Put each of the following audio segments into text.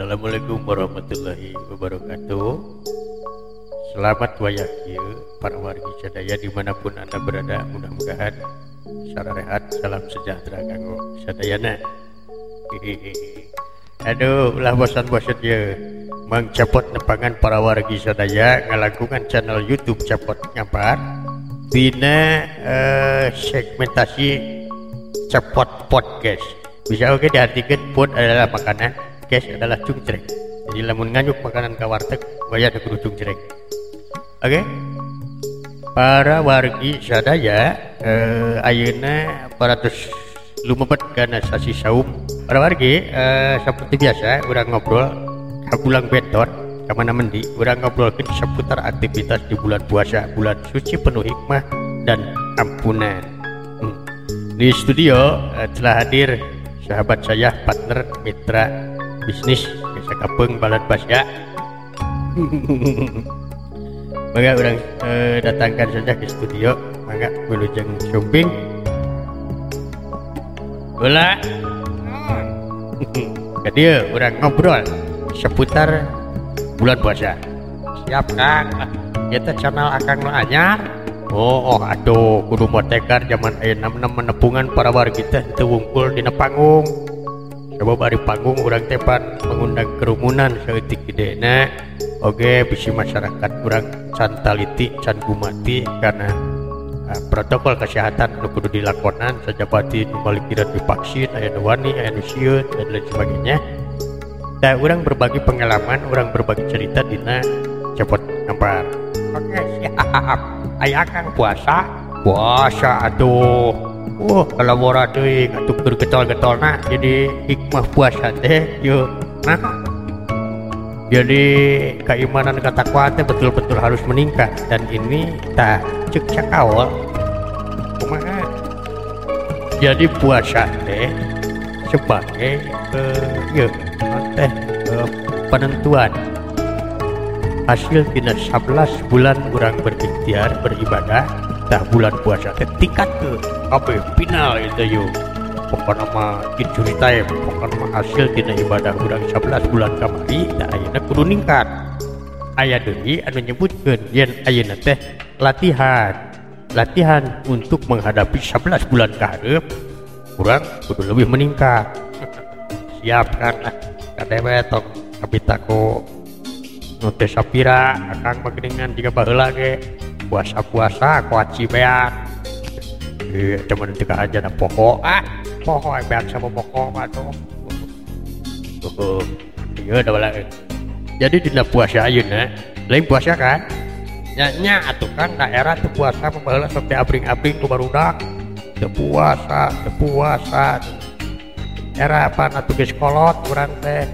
Assalamualaikum warahmatullahi wabarakatuh. Selamat wayahkiu para wargi sadaya di mana pun anda berada. Mudah-mudahan secara rehat salam sejahtera kanggo sadayana. Aduh ulah bosan-bosan ya Mang Capot nepangan para wargi sadaya ngalakukan channel YouTube Capot Ngapar Bina eh, segmentasi Capot Podcast. Bisa oke diartikan pod adalah makanan Cash adalah cungcrek Jadi lamun nganyuk makanan ke warteg Bayar kudu cungcrek Oke? Para wargi sadaya eh, Ayeuna paratus lumebet karena sasi saum. Para wargi eh, seperti biasa Urang ngobrol Kagulang beton Kamana mendi Urang ngobrolkan seputar aktivitas di bulan puasa Bulan suci penuh hikmah dan ampunan. Hmm. Di studio eh, telah hadir sahabat saya, partner, mitra, bisnis, desa kapeng, balad basya. Maka orang eh, datangkan saja ke studio, maka belujeng shopping. Bola. Ke dia orang ngobrol seputar bulan puasa. Siap Kang. Kita channel akan lo anyar. Oh, oh aduh, kudu motekar zaman enam enam menepungan para warga kita itu wungkul di panggung. Coba bari panggung orang tepan mengundang kerumunan seetik gede na. Oke, bisi masyarakat kurang can taliti, can gumati karena uh, protokol kesehatan nu kudu dilakonan sajabati nu balik kira divaksin, aya nu wani, aya nu dan lain sebagainya. Dan orang berbagi pengalaman, orang berbagi cerita dina cepot ngampar. Oke, siap. Ayah kang puasa, puasa atuh. Wah, kalau mora deui atuh bergetol-getol nah jadi hikmah puasa teh yuk. Nah, jadi keimanan kata kuatnya betul-betul harus meningkat dan ini tak cek cakawal. Kumaha? Jadi puasa teh sebagai eh, ya, teh eh, penentuan hasil tina 11 bulan orang berikhtiar beribadah tah bulan puasa teh tingkat ke apa ya, final itu yuk pokoknya mah cerita ya pokoknya mah hasil tina ibadah orang 11 bulan kamari tah ayeuna kudu ningkat. Aya deui anu nyebutkeun yen ayeuna teh latihan. Latihan untuk menghadapi 11 bulan ke hareup kurang kudu lebih meningkat. Siap kan? Kadebe tong kabitaku Note sapira akan mageningan jika baheula ge puasa-puasa kuaci beak eh teman teka aja na pokok. Ah pokok beak sama pokok tuh oh iya dah bala jadi dina puasa ayeuna lain puasa kan? Nya nya atuh kan daerah teu puasa sok teh abring-abring ku barudak teu puasa teu puasa. Era apa geus kolot urang teh.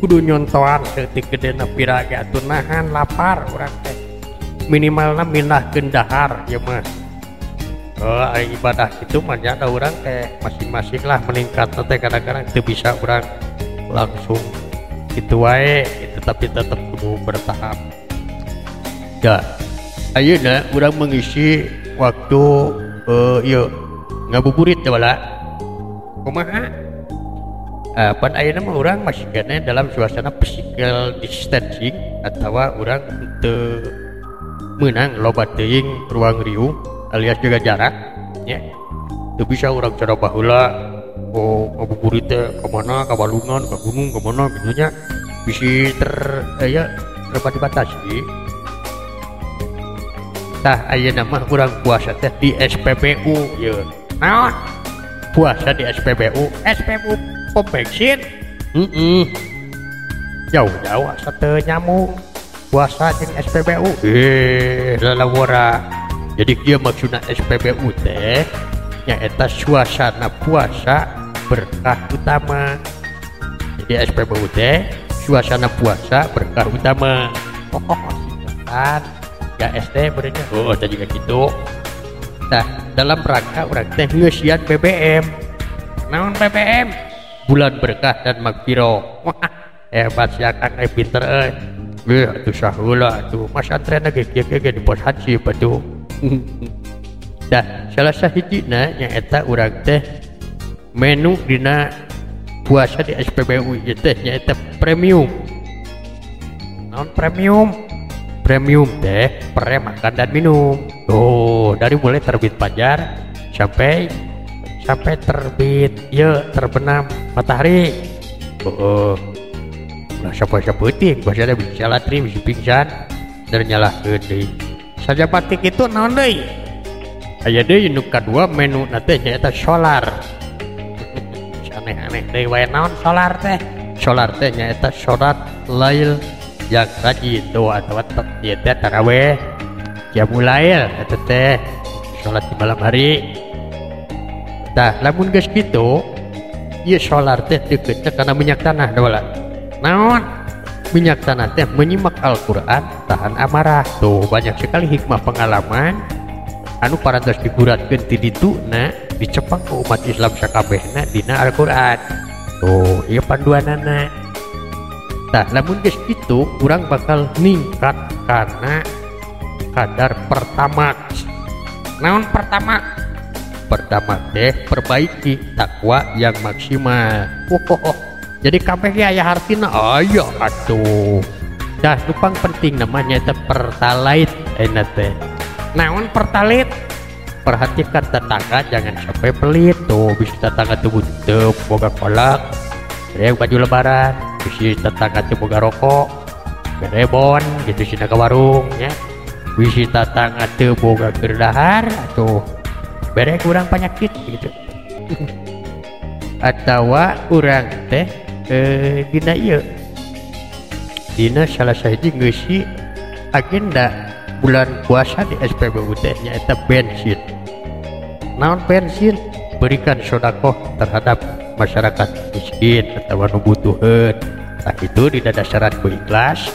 Kudu nyontoan setik gede pira ge atuh nahan lapar urang teh minimalna minah gendahar ya mah oh, ibadah itu mah nya urang teh masing-masing lah meningkat teh kadang-kadang teu bisa urang langsung gitu wae gitu, tapi tetap kudu bertahap. Ya ayeuna urang mengisi waktu uh, yuk ngabuburit ya bala kumaha? Uh, pada akhirnya mah orang masih kena dalam suasana physical distancing atau orang untuk menang loba teuing ruang riuh alias jaga jarak ya. Itu bisa orang cara bahula oh ngabuburit teh ke mana ke balungan ke gunung ke mana gitu nya bisa ter eh, ya terbatasi tah ayeuna mah kurang puasa teh di SPBU ya. Naon? Puasa di SPBU SPBU pom bensin mm jauh-jauh asa teu nyamuk puasa jeung SPBU eh lalawara. Jadi dia maksudna SPBU teh nyaeta suasana puasa berkah utama. Jadi SPBU teh suasana puasa berkah utama. Oh, kan ya SD berenya oh tadi juga gitu. Nah dalam rangka orang teh ngeusian BBM naon BBM bulan berkah dan magfiro wah hebat sih akang eh pinter eh eh atuh sahula atuh mas antren lagi kieu kieu di pos haji batu dah salah sahijina nya eta urang teh menu dina puasa di SPBU itu nyata premium. Non premium. Premium teh pre makan dan minum. Tuh dari mulai terbit fajar sampai sampai terbit ya terbenam matahari. Oh, nah bahasa ada bisa latri bisa pingsan dan nyala gede saja patik itu non deh ayah deh nu kedua menu nanti nyata solar. Aneh-aneh deh wae naon solar teh? Solar teh nyata sholat lail yang rajin doa atau dia teh taraweh ya mulai itu teh. Sholat di malam hari. Dah lamun geus gitu ya solar teh deketnya karena minyak tanah doa naon? Minyak tanah teh menyimak Al-Quran tahan amarah. Tuh banyak sekali hikmah pengalaman. Anu parantos diguratkeun ti ditu nah dicepang ke umat Islam sakabehna dina Al-Qur'an. Tuh ieu panduanana. Tah namun geus kitu urang bakal ningkat karena kadar pertama. Naon pertama? Pertama teh perbaiki takwa yang maksimal. Oh, jadi kabeh aya hartina ayo atuh dah nupang penting namanya itu pertalite. Enak teh. Naon pertalit perhatikan tetangga jangan sampai pelit. Tuh bisa tetangga tuh butuh boga kolak. Yang baju lebaran bisa tetangga tuh boga rokok. Berebon gitu sih ke warung ya. Bisa tetangga tuh boga gerdahar atau bere kurang penyakit gitu. Atau kurang teh dina iya. Dina salah satu ngisi agenda bulan puasa di SPBU nya itu bensin. Naon bensin berikan sodakoh terhadap masyarakat miskin atau butuhan nah itu di dasar berikhlas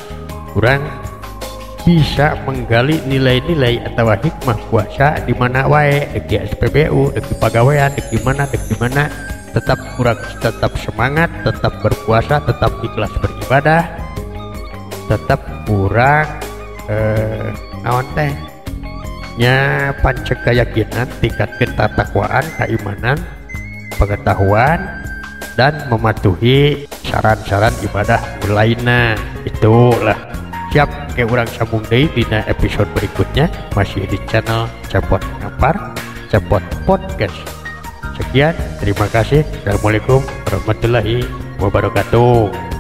kurang bisa menggali nilai-nilai atau hikmah puasa di mana wae di SPBU di pegawaian di mana di mana tetap kurang tetap semangat tetap berpuasa tetap ikhlas beribadah tetap kurang eh, naon teh. Nya pancek keyakinan tingkat ketakwaan keimanan pengetahuan dan mematuhi saran-saran ibadah lainnya. Itulah. Siap ke orang sambung deh di episode berikutnya. Masih di channel Cepot Ngapar Cepot Podcast sekian terima kasih. Assalamualaikum warahmatullahi wabarakatuh